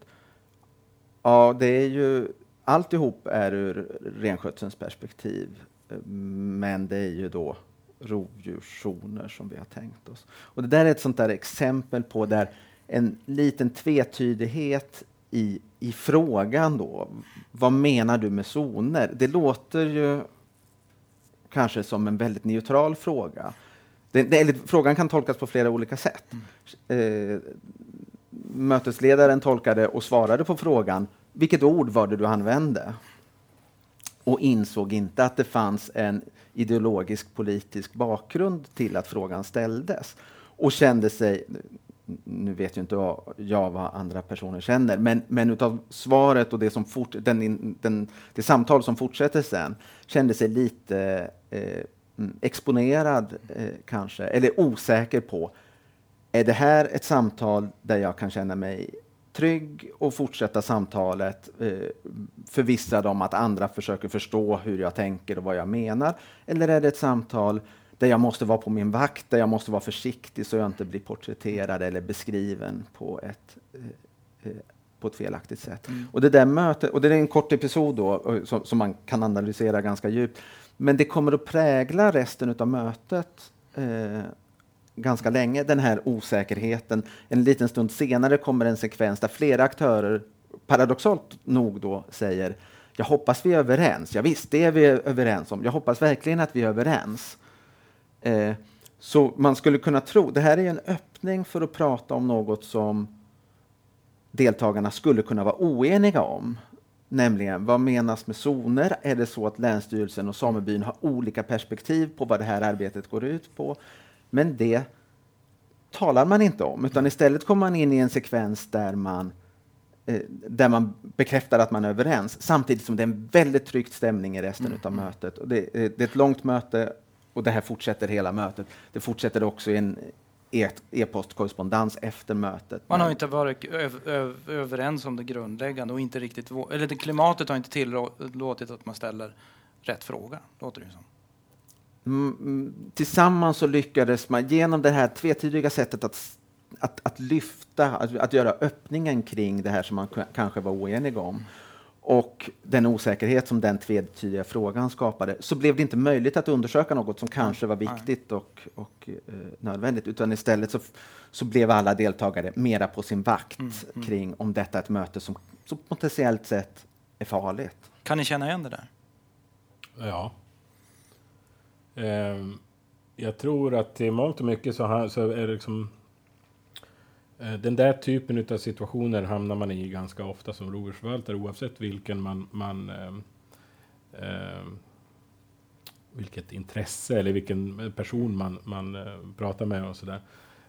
Ja, det är ju alltihop är ur renskötselns perspektiv. Eh, men det är ju då rovdjurszoner som vi har tänkt oss. Och det där är ett sånt där exempel på där en liten tvetydighet i, i frågan då. Vad menar du med zoner? Det låter ju kanske som en väldigt neutral fråga. Det, det, frågan kan tolkas på flera olika sätt. Mm. Eh, mötesledaren tolkade och svarade på frågan vilket ord var det du använde? Och insåg inte att det fanns en ideologisk politisk bakgrund till att frågan ställdes. och kände sig nu vet ju inte jag vad andra personer känner, men, men utav svaret och det, som fort, den, den, det samtal som fortsätter sen kände sig lite eh, mm, exponerad eh, kanske, eller osäker på är det här ett samtal där jag kan känna mig trygg och fortsätta samtalet eh, förvissad om att andra försöker förstå hur jag tänker och vad jag menar? Eller är det ett samtal där jag måste vara på min vakt, där jag måste vara försiktig så jag inte blir porträtterad eller beskriven på ett, eh, eh på ett felaktigt sätt. Mm. Och det där mötet, och det är en kort episod då, som, som, man kan analysera ganska djupt, men det kommer att prägla resten av mötet eh, ganska länge, den här osäkerheten. En liten stund senare kommer en sekvens där flera aktörer, paradoxalt nog då, säger jag hoppas vi är överens. Ja, visst, det är vi överens om. Jag hoppas verkligen att vi är överens. Eh, så man skulle kunna tro, det här är en öppning för att prata om något som deltagarna skulle kunna vara oeniga om. Nämligen, vad menas med zoner? Är det så att Länsstyrelsen och samebyn har olika perspektiv på vad det här arbetet går ut på? Men det talar man inte om, utan istället kommer man in i en sekvens där man eh, där man bekräftar att man är överens, samtidigt som det är en väldigt tryckt stämning i resten mm. av mötet. Och det, eh, det, är ett långt möte och det här fortsätter hela mötet. Det fortsätter också i en e-postkorrespondens efter mötet. Man har inte varit överens om det grundläggande och inte riktigt, eller det klimatet har inte tillåtit att man ställer rätt fråga, låter det som. Mm, mm, tillsammans så lyckades man genom det här tvetydiga sättet att, att, att lyfta, att, att göra öppningen kring det här som man kanske var oenig om och den osäkerhet som den tvetydiga frågan skapade så blev det inte möjligt att undersöka något som kanske var viktigt och, och eh, nödvändigt utan istället så, så blev alla deltagare mera på sin vakt mm, mm. kring om detta är ett möte som, som potentiellt sett är farligt. Kan ni känna igen det där? Ja. Um, jag tror att i mångt och mycket så, har, så är det liksom Eh, den där typen av situationer hamnar man i ganska ofta som rovdjursförvaltare oavsett vilken man, man eh, eh, vilket intresse eller vilken person man, man eh, pratar med och sådär.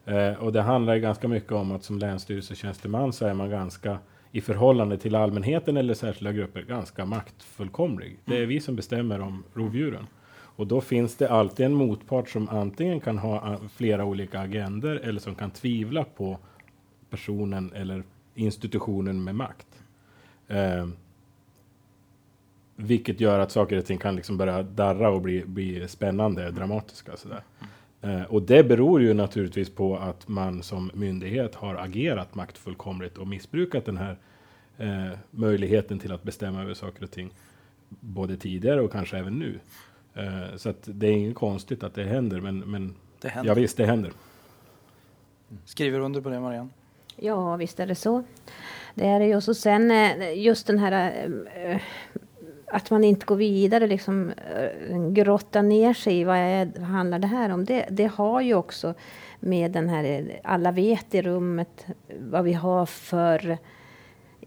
Eh, och det handlar ganska mycket om att som länsstyrelsetjänsteman så är man ganska i förhållande till allmänheten eller särskilda grupper ganska maktfullkomlig. Det är vi som bestämmer om rovdjuren. Och då finns det alltid en motpart som antingen kan ha eh, flera olika agender eller som kan tvivla på personen eller institutionen med makt. Eh, vilket gör att saker och ting kan liksom börja darra och bli, bli spännande, dramatiska. Sådär. Eh, och det beror ju naturligtvis på att man som myndighet har agerat maktfullkomligt och missbrukat den här eh, möjligheten till att bestämma över saker och ting. Både tidigare och kanske även nu. Eh, så att det är inget konstigt att det händer, men, men det händer. ja visst, det händer. Skriver under på det, Marianne? Ja, visst är det så. Det är det ju. Och så sen eh, just den här äh, att man inte går vidare, liksom grotta ner sig i vad, är, vad handlar det här om. Det, det har ju också med den här, alla vet i rummet vad vi har för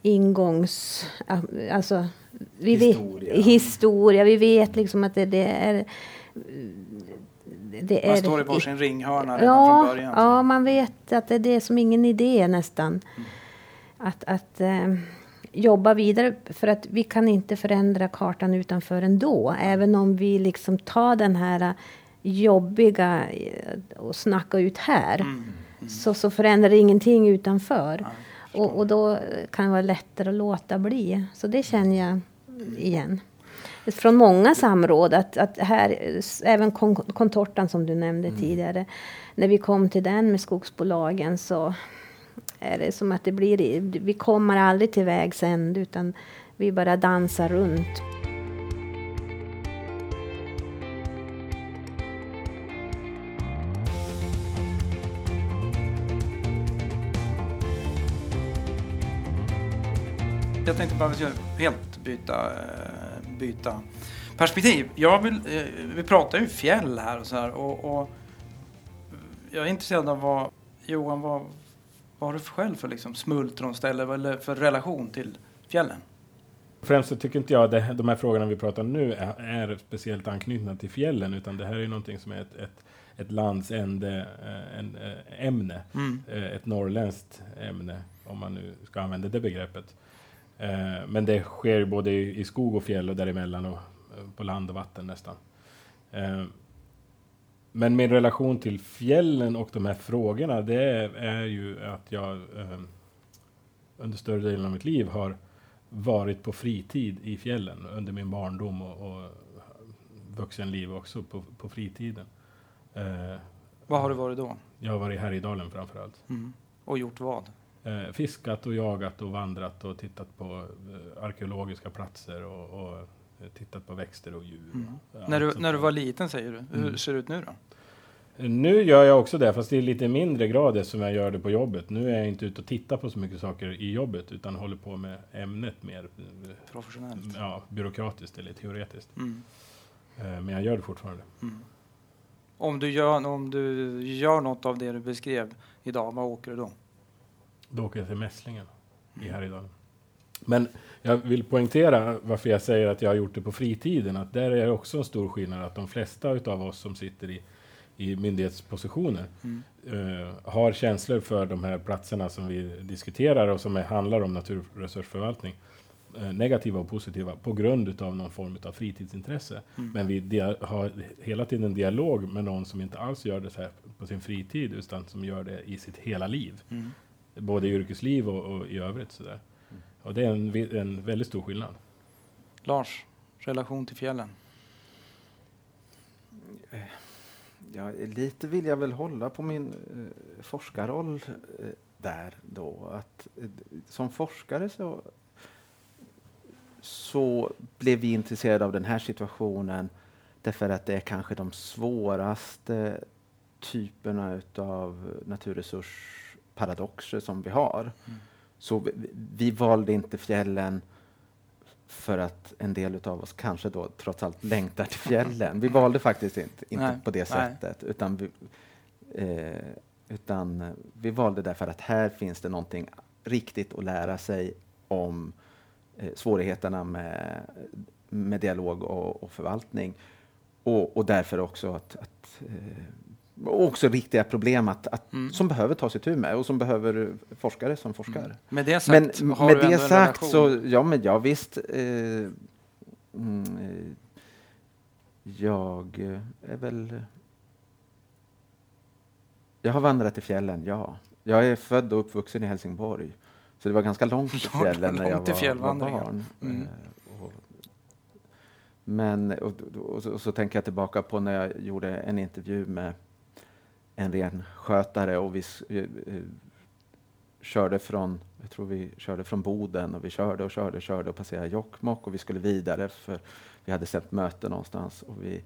ingångs... Alltså, vi historia. Vet, historia. Vi vet liksom att det, det är det man är, står i varsin ringhörna redan ja, från början. Så. Ja, man vet att det är det som ingen idé nästan. Mm. Att, att eh, jobba vidare för att vi kan inte förändra kartan utanför ändå. Även om vi liksom tar den här jobbiga eh, och snacka ut här. Mm. Mm. Så, så förändrar det ingenting utanför. Ja, och, och då kan det vara lättare att låta bli. Så det känner jag igen från många samråd att, att här, även kontortan som du nämnde mm. tidigare, när vi kom till den med skogsbolagen så är det som att det blir, vi kommer aldrig till vägs ände utan vi bara dansar runt. Jag tänkte bara helt byta eh, byta perspektiv. Jag vill, eh, vi pratar ju fjäll här och så här och, och jag är intresserad av vad, Johan, vad, vad har du själv för liksom smultronställe eller för relation till fjällen? Främst så tycker inte jag att de här frågorna vi pratar nu är, är, speciellt anknutna till fjällen utan det här är någonting som är ett, ett, ett landsände eh, en, ämne, Mm. ett norrländskt ämne, om man nu ska använda det begreppet. Eh, Men det sker både i skog och fjäll och däremellan och eh, på land och vatten nästan. Eh, Men min relation till fjällen och de här frågorna, det är, ju att jag under större delen av mitt liv har varit på fritid i fjällen under min barndom och, och vuxenliv också på, på fritiden. Vad har du varit då? jag har varit i Härjedalen framför allt. Mm. Och gjort vad? Eh, fiskat och jagat och vandrat och tittat på eh, arkeologiska platser och, och eh, tittat på växter och djur. Mm. och När du, när du var liten säger du. Hur Mm. ser det ut nu då? Nu gör jag också det, fast i lite mindre grad som jag gör det på jobbet. Nu är jag inte ute och tittar på så mycket saker i jobbet, utan håller på med ämnet mer eh, Professionellt? ja, byråkratiskt eller teoretiskt. Mm. Eh, Men jag gör det fortfarande. Mm. Om, du gör, om du gör något av det du beskrev idag, vad åker du då? Då åker jag till Mässlingen i Mm. Härjedalen. Men jag vill poängtera varför jag säger att jag har gjort det på fritiden. Att där är det också en stor skillnad att de flesta utav oss som sitter i, i myndighetspositioner Mm. eh, har känslor för de här platserna som vi diskuterar och som är, handlar om naturresursförvaltning. Eh, negativa och positiva på grund utav någon form av fritidsintresse. Mm. Men vi har hela tiden en dialog med någon som inte alls gör det så här på sin fritid utan som gör det i sitt hela liv Mm. Både i yrkesliv och, och i övrigt. Sådär. Och det är en, en väldigt stor skillnad. Lars, relation till fjällen? Ja, lite vill jag väl hålla på min eh, forskarroll eh, där då. Att, eh, som forskare så, så blev vi intresserade av den här situationen därför att det är kanske de svåraste typerna utav naturresursparadoxer som vi har. Mm. Så vi, vi valde inte fjällen för att en del av oss kanske då trots allt längtar till fjällen. Vi valde faktiskt inte, inte Nej, på det nej. sättet. Utan vi, eh, utan vi valde därför att här finns det någonting riktigt att lära sig om eh, svårigheterna med, med dialog och, och förvaltning. Och, och därför också att, att eh, också riktiga problem att, att, Mm. som behöver tas itu med och som behöver forskare som forskar. Mm. Med det Men sagt, har med du det ändå en sagt relation? så, ja men ja visst. Eh, mm, jag är väl... Jag har vandrat i fjällen, ja. Jag är född och uppvuxen i Helsingborg. Så det var ganska långt till [laughs] fjällen när jag var, var barn. Mm. Eh, och, men och, och, och, så, och så tänker jag tillbaka på när jag gjorde en intervju med en renskötare och vi eh, körde från, jag tror vi körde från Boden och vi körde och körde och körde och passerade Jokkmokk och vi skulle vidare för vi hade sett möte någonstans och vi,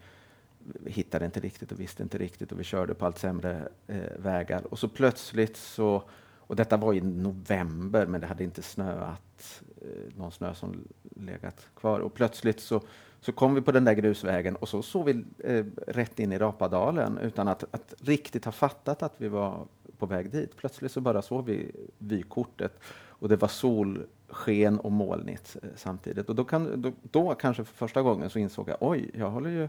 vi hittade inte riktigt och visste inte riktigt och vi körde på allt sämre eh, vägar. Och så plötsligt så, och detta var i november men det hade inte snöat, eh, någon snö som legat kvar. Och plötsligt så så kom vi på den där grusvägen och så såg vi eh, rätt in i Rapadalen utan att, att riktigt ha fattat att vi var på väg dit. Plötsligt så bara såg vi vykortet och det var solsken och molnigt eh, samtidigt. Och då, kan, då, då kanske för första gången så insåg jag oj, jag håller ju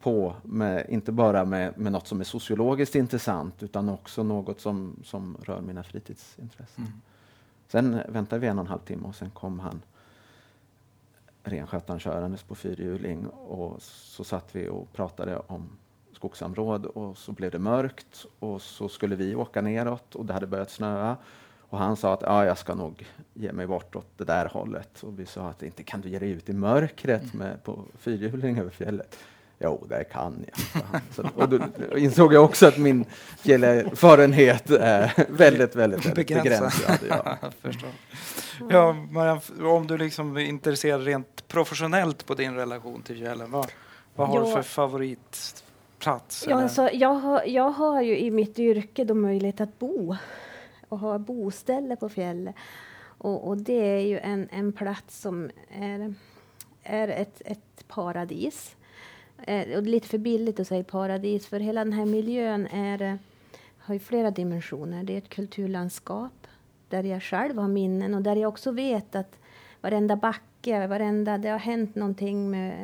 på med, inte bara med, med något som är sociologiskt intressant utan också något som, som rör mina fritidsintressen. Mm. Sen väntade vi en och en halv timme och sen kom han renskötaren körandes på fyrhjuling och så satt vi och pratade om skogssamråd och så blev det mörkt och så skulle vi åka neråt och det hade börjat snöa. Och han sa att ja, jag ska nog ge mig bort åt det där hållet. Och vi sa att inte kan du ge dig ut i mörkret med, på fyrhjuling över fjället. Jo, det kan jag. Så, och då insåg jag också att min fjällerfarenhet är väldigt, väldigt, väldigt Begränsad. begränsad. Ja. [laughs] Ja, Marianne, om du liksom är intresserad rent professionellt på din relation till fjällen, vad, vad har du Ja. för favoritplats? Ja, alltså, jag, har, jag har ju i mitt yrke då möjlighet att bo och ha boställe på fjället. Och, och det är ju en, en plats som är, är ett, ett paradis. Eh, och det är lite för billigt att säga paradis, för hela den här miljön är, eh, har ju flera dimensioner. Det är ett kulturlandskap där jag själv har minnen och där jag också vet att varenda backe, varenda, det har hänt någonting med,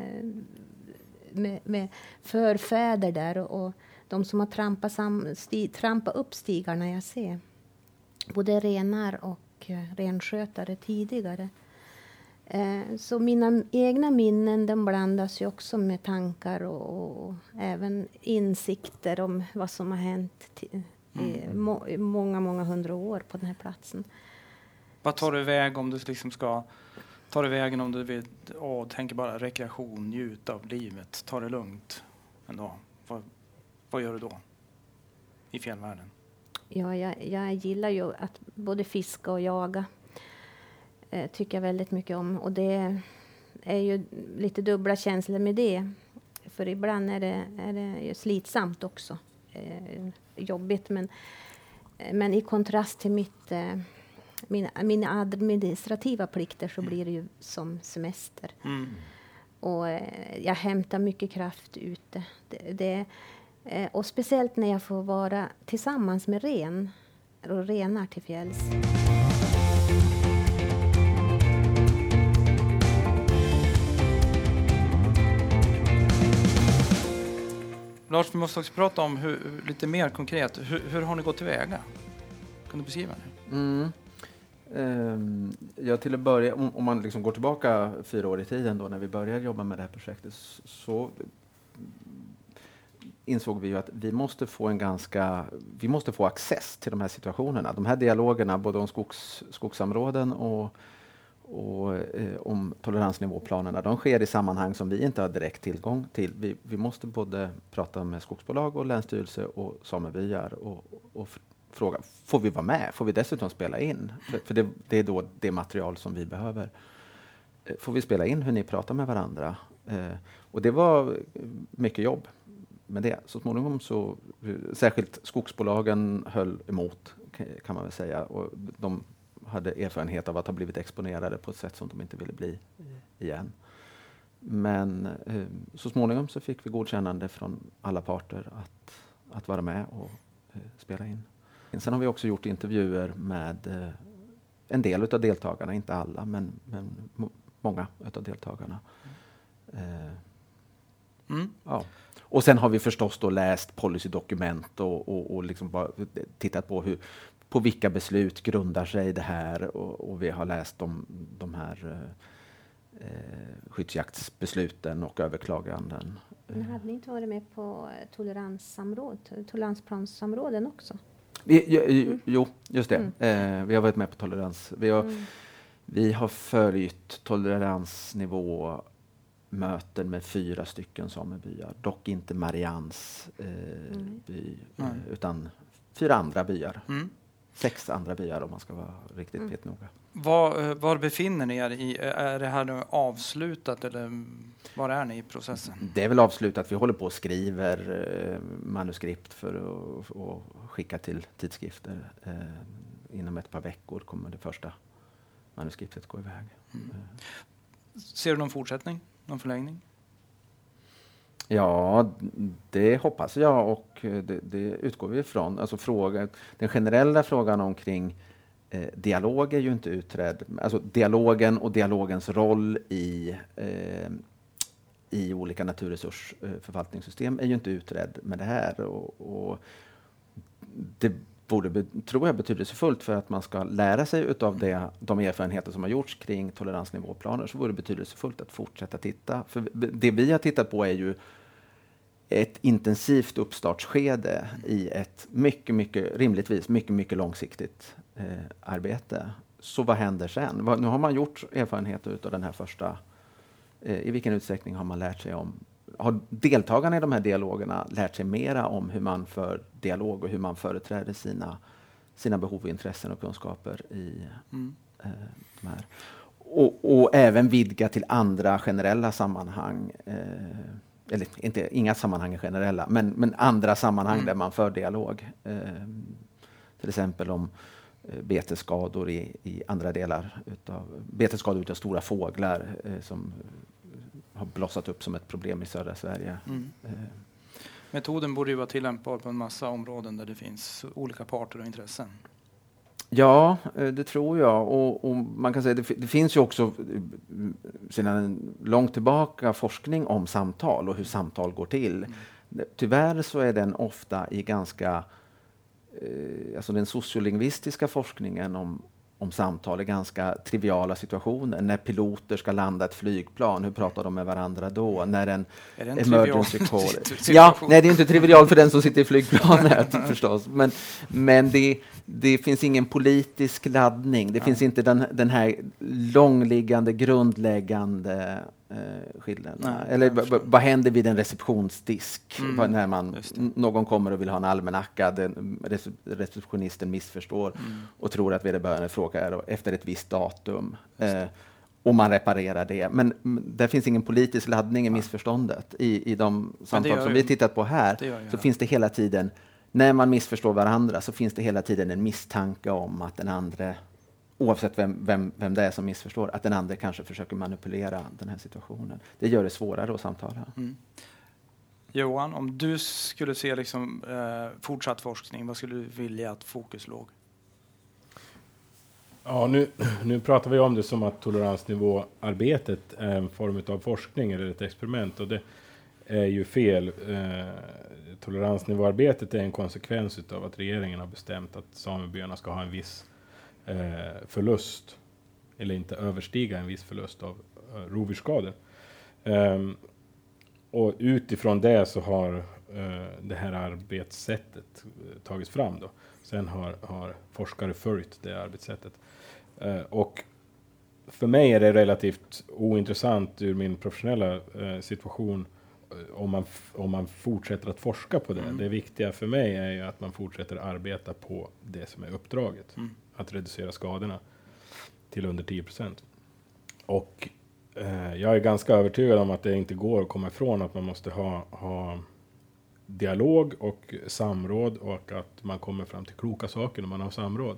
med, med förfäder där. Och, och de som har trampat, sam, sti, trampat upp stigarna jag ser. Både renar och eh, renskötare tidigare. Eh, så mina egna minnen de blandas ju också med tankar och, och även insikter om vad som har hänt i Mm. må, många, många hundra år på den här platsen. Vad tar du iväg om du liksom ska tar du vägen om du vill och tänker bara rekreation, njuta av livet, ta det lugnt en dag? Vad, vad gör du då i fjällvärlden? Ja, jag, jag gillar ju att både fiska och jaga. Eh, tycker jag väldigt mycket om. Och det är ju lite dubbla känslor med det. För ibland är det, är det slitsamt också. Eh, jobbigt. Men, eh, men i kontrast till mitt, eh, mina, mina administrativa plikter så blir det ju som semester. Mm. Och eh, jag hämtar mycket kraft ute. Det, det, eh, och speciellt när jag får vara tillsammans med ren och renar till fjälls. Lars, vi måste också prata om hur, lite mer konkret. Hur, hur har ni gått tillväga? Kan du beskriva det? Mm. Ehm, ja, till att börja, om, om man liksom går tillbaka fyra år i tiden då när vi började jobba med det här projektet så insåg vi ju att vi måste få en ganska, vi måste få access till de här situationerna. De här dialogerna både om skogs, skogsområden och, och eh, om toleransnivåplanerna, de sker i sammanhang som vi inte har direkt tillgång till. Vi, vi måste både prata med skogsbolag och länsstyrelse och samebyar och, och fråga, får vi vara med? Får vi dessutom spela in? För, för det, det är då det material som vi behöver. Eh, får vi spela in hur ni pratar med varandra? Eh, och det var eh, mycket jobb med det. Så småningom så, eh, särskilt skogsbolagen höll emot kan man väl säga. Och de hade erfarenhet av att ha blivit exponerade på ett sätt som de inte ville bli igen. Men eh, så småningom så fick vi godkännande från alla parter att, att vara med och eh, spela in. Sen har vi också gjort intervjuer med eh, en del av deltagarna, inte alla, men, men många av deltagarna. Eh, Mm. Ja. Och sen har vi förstås då läst policydokument och, och, och liksom bara tittat på hur, på vilka beslut grundar sig det här och, och vi har läst om de här eh, eh, skyddsjaktsbesluten och överklaganden. Men hade ni inte varit med på toleranssamråd, toleransplanssamråden också? Vi, jo, jo, just det. Eh, vi har varit med på tolerans. Vi har, Mm. vi har följt toleransnivå möten med fyra stycken samebyar. Dock inte Marians eh, Mm. by, eh, utan fyra andra byar. Sex andra byar om man ska vara riktigt Mm. petnoga. Var, eh, var befinner ni er i? Är det här nu avslutat eller mm, var är ni i processen? Det är väl avslutat. Vi håller på och skriver eh, manuskript för att och skicka till tidskrifter. Eh, inom ett par veckor kommer det första manuskriptet gå iväg. Mm. Ser du någon fortsättning? Någon förlängning? Ja, det hoppas jag och eh, det, det utgår vi ifrån. Alltså fråga, den generella frågan omkring eh, dialog är ju inte utredd. Alltså dialogen och dialogens roll i, eh, i olika naturresursförvaltningssystem eh, är ju inte utredd med det här. Och, och det vore, tror jag, betydelsefullt för att man ska lära sig utav det, de erfarenheter som har gjorts kring toleransnivåplaner, så vore det betydelsefullt att fortsätta titta. För det vi har tittat på är ju ett intensivt uppstartsskede i ett mycket, mycket, rimligtvis mycket, mycket långsiktigt eh, arbete. Så vad händer sen? Vad, nu har man gjort erfarenheter utav den här första. Eh, I vilken utsträckning har man lärt sig om har deltagarna i de här dialogerna lärt sig mera om hur man för dialog och hur man företräder sina, sina behov, intressen och kunskaper i Mm. eh, de här. Och, och även vidga till andra generella sammanhang. Eh, eller inte, inga sammanhang är generella, men, men andra sammanhang Mm. där man för dialog. Eh, till exempel om eh, betesskador i, i andra delar utav betesskador utav stora fåglar eh, som har blossat upp som ett problem i södra Sverige. Mm. Eh, Metoden borde ju vara tillämpbar på en massa områden där det finns olika parter och intressen. Ja, eh, det tror jag. Och, och man kan säga det, det finns ju också eh, sedan långt tillbaka forskning om samtal och hur samtal går till. Tyvärr så är den ofta i ganska eh, alltså den sociolingvistiska forskningen om, om samtal är ganska triviala situationer. När piloter ska landa ett flygplan, hur pratar de med varandra då? När en, Är det en emergency trivial [laughs] call... Ja, nej, det är inte trivialt för den som sitter i flygplanet [laughs] förstås. Men, men det, det finns ingen politisk laddning. Det finns inte den, den här långliggande, grundläggande eh, skillnaden. Nej, Eller vad händer vid en receptionsdisk? Mm, När man, någon kommer och vill ha en almanacka, den, rece- receptionisten missförstår Mm. och tror att vederbörande frågar efter ett visst datum. Eh, och man reparerar det. Men det finns ingen politisk laddning i missförståndet. I, i de samtal som vi tittat på här så finns det hela tiden, när man missförstår varandra så finns det hela tiden en misstanke om att den andra oavsett vem, vem, vem det är som missförstår, att den andra kanske försöker manipulera den här situationen. Det gör det svårare att samtala. Mm. Johan, om du skulle se liksom, eh, fortsatt forskning, vad skulle du vilja att fokus låg? Ja, nu, nu pratar vi om det som att toleransnivåarbetet är en form av forskning eller ett experiment. Och det är ju fel. Eh, toleransnivåarbetet är en konsekvens av att regeringen har bestämt att samebyarna ska ha en viss eh, förlust eller inte överstiga en viss förlust av eh, rovdjursskador. Ehm, och utifrån det så har eh, det här arbetssättet eh, tagits fram. Då. Sen har, har forskare följt det arbetssättet. Eh, och för mig är det relativt ointressant ur min professionella eh, situation eh, om man, om man fortsätter att forska på det. Mm. Det viktiga för mig är ju att man fortsätter arbeta på det som är uppdraget. Mm. Att reducera skadorna till under 10 procent. Och eh, jag är ganska övertygad om att det inte går att komma ifrån att man måste ha, ha dialog och samråd och att man kommer fram till kloka saker när man har samråd.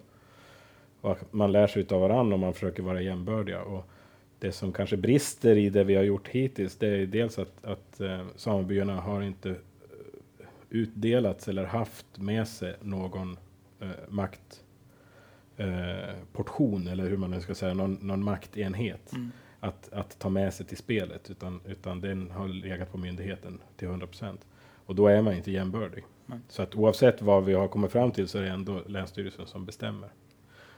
Och att man lär sig av varandra och man försöker vara jämbördiga. Och det som kanske brister i det vi har gjort hittills, det är dels att, att eh, samebyarna har inte eh, utdelats eller haft med sig någon eh, makt eh, portion eller hur man nu ska säga, någon, någon maktenhet Mm. att, att ta med sig till spelet, utan, utan den har legat på myndigheten till 100 procent. Och då är man inte jämbördig. Nej. Så att oavsett vad vi har kommit fram till så är det ändå Länsstyrelsen som bestämmer.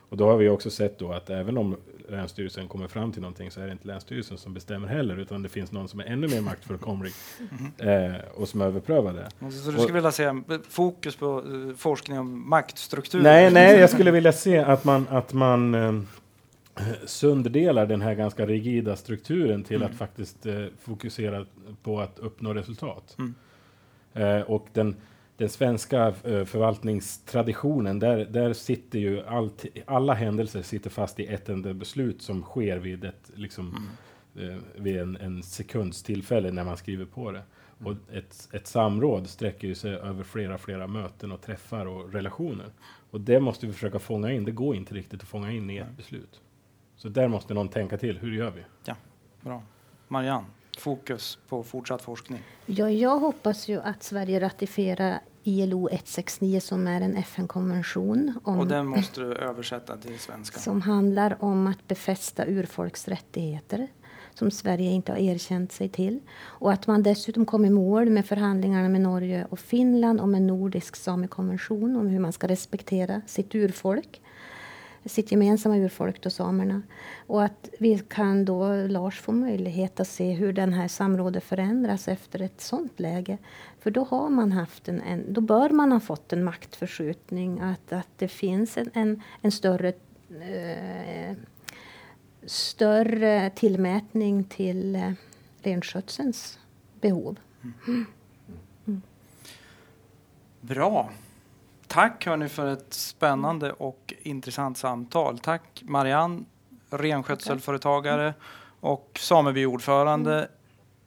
Och då har vi också sett då att även om Länsstyrelsen kommer fram till någonting så är det inte Länsstyrelsen som bestämmer heller, utan det finns någon som är ännu mer maktfullkomlig eh, och som överprövar det. Så du skulle vilja se en fokus på eh, forskning om maktstruktur? Nej, nej, jag skulle vilja se att man, att man eh, sönderdelar den här ganska rigida strukturen till Mm. att faktiskt eh, fokusera på att uppnå resultat. Mm. Eh, och den, den svenska eh, förvaltningstraditionen, där, där sitter ju allt, alla händelser sitter fast i ett enda beslut som sker vid ett, liksom, Mm. eh, vid en, en sekunds tillfälle när man skriver på det. Mm. Och ett, ett samråd sträcker ju sig över flera, flera möten och träffar och relationer. Och det måste vi försöka fånga in. Det går inte riktigt att fånga in i ett beslut. Så där måste någon tänka till. Hur gör vi? Bra. Marianne, fokus på fortsatt forskning. Ja, jag hoppas ju att Sverige ratificerar ILO 169 som är en FN-konvention Och den måste du översätta till svenska. som handlar om att befästa urfolks rättigheter som Sverige inte har erkänt sig till. Och att man dessutom kom i mål med förhandlingarna med Norge och Finland om en nordisk samekonvention om hur man ska respektera sitt urfolk sitt gemensamma urfolk, då samerna. Och att vi kan då, Lars, få möjlighet att se hur den här samrådet förändras efter ett sånt läge. För då har man haft en, en då bör man ha fått en maktförskjutning, att, att det finns en, en, en större eh, större tillmätning till eh, renskötselns behov. Bra. Tack hörni för ett spännande och intressant samtal. Tack Marianne, renskötselföretagare och samebyordförande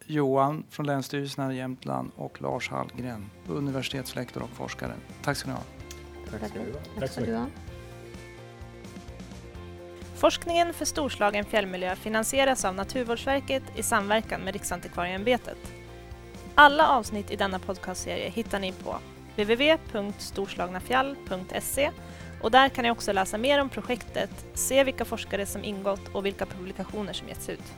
Johan från Länsstyrelsen här i Jämtland och Lars Hallgren, universitetslektor och forskare. Tack ska ni ha. Tack Tack så ska du ha. Forskningen för Storslagen fjällmiljö finansieras av Naturvårdsverket i samverkan med Riksantikvarieämbetet. Alla avsnitt i denna podcastserie hittar ni på www.storslagnafjall.se och där kan ni också läsa mer om projektet, se vilka forskare som ingått och vilka publikationer som getts ut.